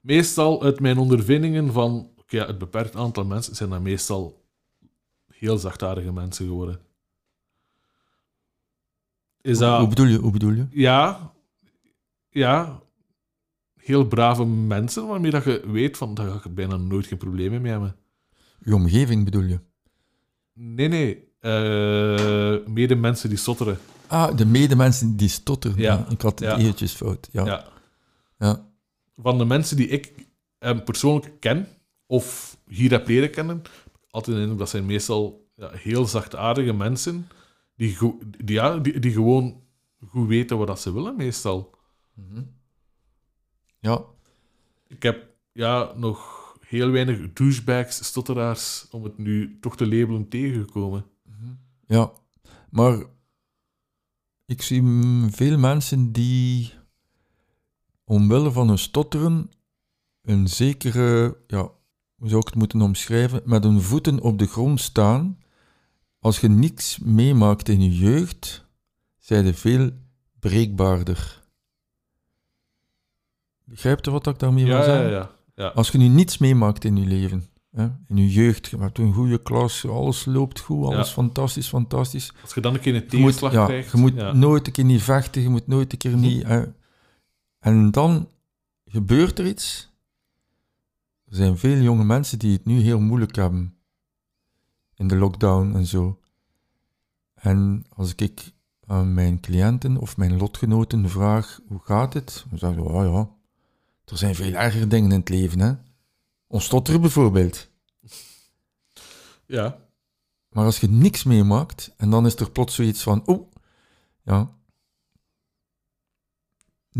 Meestal uit mijn ondervindingen van ja, het beperkt aantal mensen zijn dat meestal heel zachtaardige mensen geworden. Is Hoe dat... bedoel je? Hoe bedoel je? Ja, ja, heel brave mensen waarmee dat je weet van daar ga ik bijna nooit geen problemen mee hebben. Je omgeving bedoel je? Nee, nee. eh mede mensen die stotteren. Ah, de medemensen die stotteren. Ja. Ja, Ik had het Ja. eventjes fout. Ja. Ja. Ja. Van de mensen die ik eh, persoonlijk ken, of hier heb leren kennen, altijd indruk dat zijn meestal ja, heel zachtaardige mensen, die, die, ja, die, die gewoon goed weten wat dat ze willen, meestal. Mhm. Ja. Ik heb ja, nog heel weinig douchebags, stotteraars, om het nu toch te labelen, tegengekomen. Ja, maar ik zie veel mensen die omwille van hun stotteren een zekere, ja, hoe zou ik het moeten omschrijven, met hun voeten op de grond staan. Als je niks meemaakt in je jeugd, zijn je veel breekbaarder. Begrijpt je wat ik daarmee wil Ja, ja, zeggen? ja. ja. Als je nu niets meemaakt in je leven, hè, in je jeugd, je hebt een goede klas, alles loopt goed, alles Ja. fantastisch, fantastisch. Als je dan een keer een tegenslag ja, krijgt... je moet ja. nooit een keer niet vechten, je moet nooit een keer niet... hè. En dan gebeurt er iets. Er zijn veel jonge mensen die het nu heel moeilijk hebben. In de lockdown en zo. En als ik aan mijn cliënten of mijn lotgenoten vraag, hoe gaat het? Dan zeggen ze, oh ja, er zijn veel erger dingen in het leven, hè. Ons stotteren bijvoorbeeld. Ja, Maar als je niks meemaakt en dan is er plots zoiets van, oh, ja.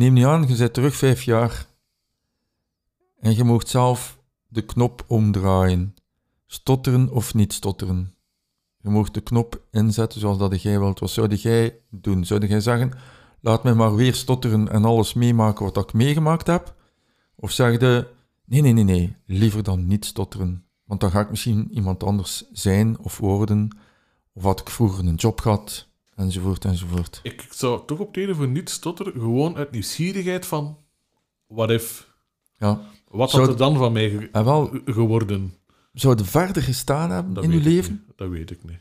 Neem niet aan, je bent terug vijf jaar en je mocht zelf de knop omdraaien. Stotteren of niet stotteren. Je mocht de knop inzetten zoals dat jij wilt. Wat zou jij doen? Zou jij zeggen, laat mij maar weer stotteren en alles meemaken wat ik meegemaakt heb? Of zeg je, nee, nee, nee, nee, liever dan niet stotteren. Want dan ga ik misschien iemand anders zijn of worden. Of had ik vroeger een job gehad, enzovoort, enzovoort. ik zou toch optreden voor niet stotteren, gewoon uit nieuwsgierigheid van... What if? Ja. Wat Zou had er dan van mij ge- wel, geworden? zou je verder gestaan hebben Dat in ik leven? niet. Dat weet ik niet.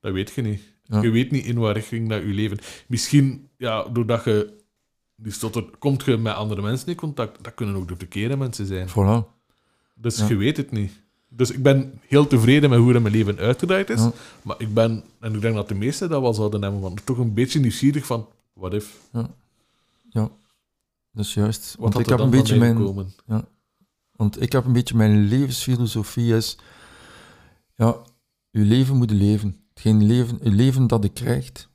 Dat weet je niet. Ja. Je weet niet in waar richting dat je leven... Misschien, ja, doordat je die komt je met andere mensen in contact. Dat kunnen ook de verkeerde mensen zijn. Voilà. Dus Ja. je weet het niet. Dus ik ben heel tevreden met hoe dat mijn leven uitgedraaid is. Ja. Maar ik ben, en ik denk dat de meesten dat wel zouden hebben, van toch een beetje nieuwsgierig van, what if? Ja, dat is juist. Wat Want ik, er heb een beetje mijn, gekomen? want ik heb een beetje mijn levensfilosofie is... Ja, je leven moet leven. Geen leven, je leven dat je krijgt.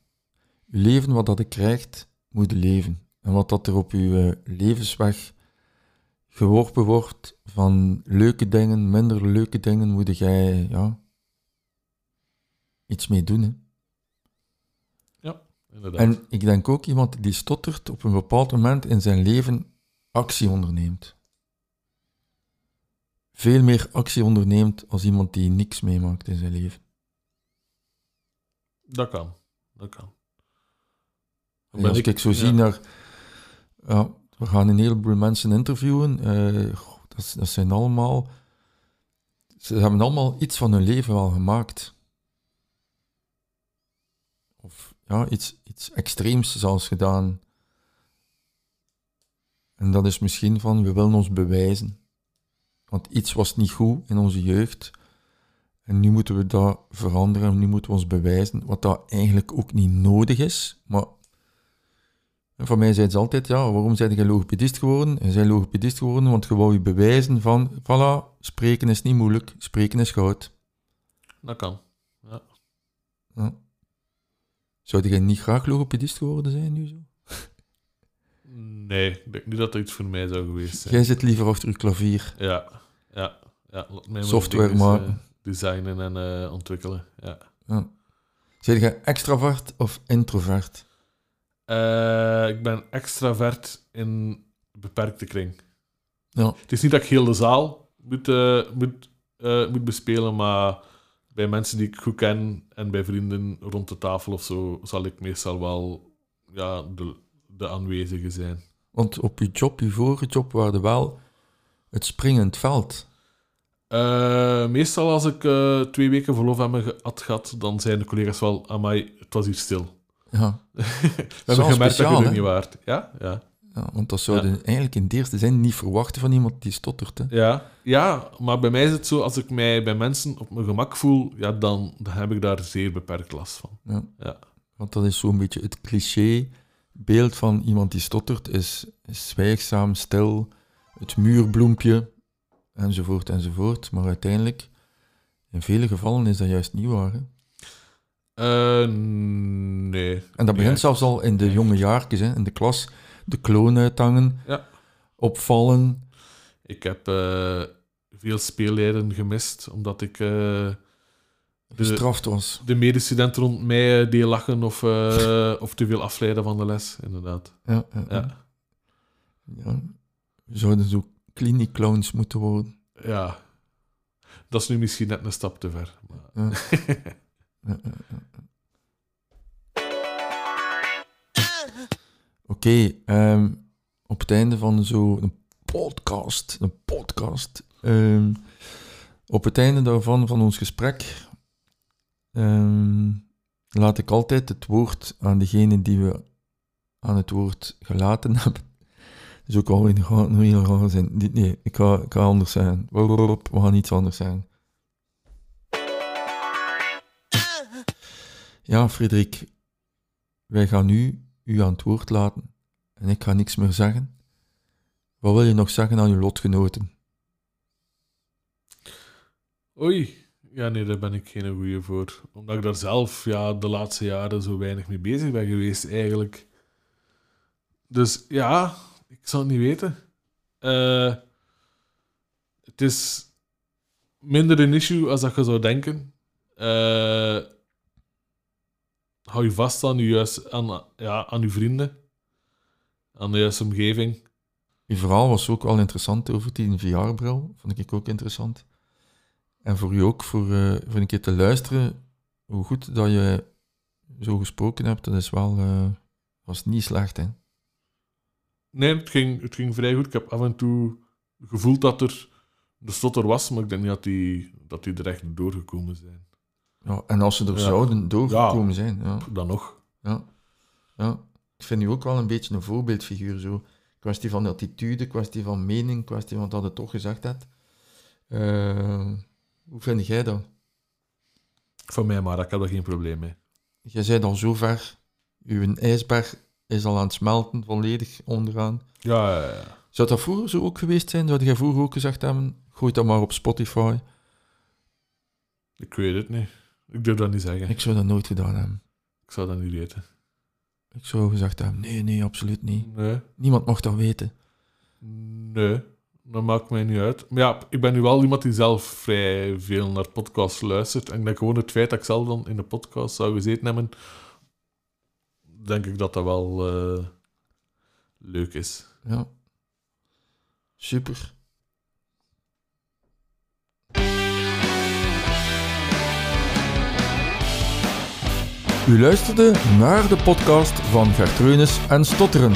Je leven wat dat je krijgt, moet je leven. En wat dat er op je eh, levensweg geworpen wordt van leuke dingen, minder leuke dingen, moet jij ja, iets mee doen. Hè. Inderdaad. En ik denk ook iemand die stottert op een bepaald moment in zijn leven actie onderneemt. Veel meer actie onderneemt als iemand die niks meemaakt in zijn leven. Dat kan. Dat kan. Als ik, zo ja. zie naar... Ja, we gaan een heleboel mensen interviewen. goh, dat, dat zijn allemaal... Ze hebben allemaal iets van hun leven wel gemaakt. Of ja, iets, iets extreems zelfs gedaan. En dat is misschien van, we willen ons bewijzen. Want iets was niet goed in onze jeugd. En nu moeten we dat veranderen, en nu moeten we ons bewijzen, wat dat eigenlijk ook niet nodig is. Maar van mij zei ze altijd, ja, waarom zijn je logopedist geworden? En zij logopedist geworden, want je wou je bewijzen van, voilà, spreken is niet moeilijk, spreken is goud. Dat kan. Ja. Zou jij niet graag logopedist geworden zijn nu zo? Nee, ik denk niet dat dat iets voor mij zou geweest zijn. Jij zit liever achter je klavier. Ja, ja, ja. Mij Software maken. eh, designen en eh, ontwikkelen. Ja. Ja. Zijn jij extravert of introvert? Eh, ik ben extravert in beperkte kring. Ja. Het is niet dat ik heel de zaal moet, eh, moet, eh, moet bespelen, maar bij mensen die ik goed ken en bij vrienden rond de tafel of zo, zal ik meestal wel ja, de, de aanwezige zijn. Want op je job, je vorige job, waren wel Het springend veld. Meestal als ik twee weken verlof heb me had gehad, dan zijn de collega's wel, amai, het was hier stil. Ja. We hebben gemerkt dat speciaal, je hè? er niet waard. Ja, ja. ja want dat zouden eigenlijk in het eerste zin niet verwachten van iemand die stottert. Hè. Ja, ja, maar bij mij is het zo, als ik mij bij mensen op mijn gemak voel, ja, dan, dan heb ik daar zeer beperkt last van. Ja. Ja. Want dat is zo'n beetje het cliché beeld van iemand die stottert, is, is zwijgzaam, stil, het muurbloempje, enzovoort, enzovoort. Maar uiteindelijk, in vele gevallen is dat juist niet waar. Hè? Eh, nee. En dat Nee, begint zelfs al in de jonge jaartjes, hè, in de klas, de kloon uithangen, Ja. opvallen. Ik heb eh, veel speelleden gemist, omdat ik eh, de, gestraft was. de medestudenten rond mij deed lachen of, of te veel afleiden van de les, inderdaad. Ja, ja, ja. We zouden zo kliniekclowns moeten worden. ja. Dat is nu misschien net een stap te ver. Maar... Ja. Oké, ehm, op het einde van zo'n podcast, een podcast, ehm, op het einde daarvan, van ons gesprek, ehm, laat ik altijd het woord aan degene die we aan het woord gelaten hebben. Dus ook ga- een heel raar zijn. Nee, ik ga, ik ga anders zijn. We gaan iets anders zijn. Ja, Frederik, wij gaan nu u aan het woord laten en ik ga niks meer zeggen. Wat wil je nog zeggen aan uw lotgenoten? Oei. Ja, nee, daar ben ik geen goeie voor. Omdat ik daar zelf ja, de laatste jaren zo weinig mee bezig ben geweest, eigenlijk. Dus ja, ik zou het niet weten. Eh, het is minder een issue als dat je zou denken. Eh, hou je vast aan je, juist, aan, ja, aan je vrienden. Aan de juiste omgeving. Uw verhaal was ook wel interessant over die VR-bril. Vond ik ook interessant. En voor u ook, voor, eh, voor een keer te luisteren, hoe goed dat je zo gesproken hebt, dat is wel, eh, was niet slecht, hè. Nee, het ging, het ging vrij goed. Ik heb af en toe gevoeld dat er de stotter was, maar ik denk niet dat die, dat die er echt doorgekomen zijn. Ja, en als ze er zouden doorgekomen zijn, ja. Dan nog. Ja. ja. Ik vind u ook wel een beetje een voorbeeldfiguur. Zo. Kwestie van attitude, kwestie van mening, kwestie van dat het toch gezegd hebt. Eh, hoe vind jij dat? Van mij maar, ik heb daar geen probleem mee. Jij bent al zo ver. Uw ijsberg is al aan het smelten, volledig onderaan. Ja, ja, ja. Zou dat vroeger zo ook geweest zijn? Zou jij vroeger ook gezegd hebben, gooi dat maar op Spotify? ik weet het niet. Ik durf dat niet zeggen. Ik zou dat nooit gedaan hebben. Ik zou dat niet weten. Ik zou gezegd hebben, nee, nee, absoluut niet. Nee, Niemand mag dat weten. nee, dat maakt mij niet uit. Maar ja, ik ben nu wel iemand die zelf vrij veel naar podcasts luistert. En ik denk gewoon het feit dat ik zelf dan in de podcast zou gezeten hebben, denk ik dat dat wel eh, leuk is. Ja. Super. U luisterde naar de podcast van Gertreunis en Stotteren.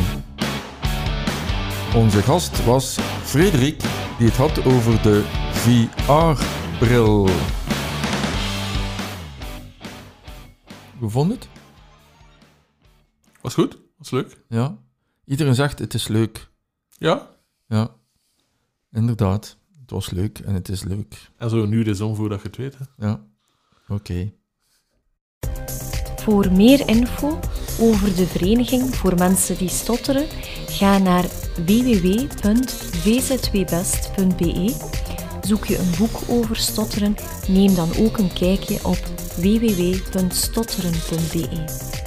Onze gast was Frederik, die het had over de VR-bril. Hoe vond het? Was goed? Was leuk? Ja. Iedereen zegt het is leuk. Ja? Ja, inderdaad. Het was leuk en het is leuk. En zo uur is om voordat je het weet. Hè. Ja, oké. Voor meer info over de Vereniging voor Mensen die Stotteren, ga naar www.vzwbest.be. Zoek je een boek over stotteren, neem dan ook een kijkje op www.stotteren.be.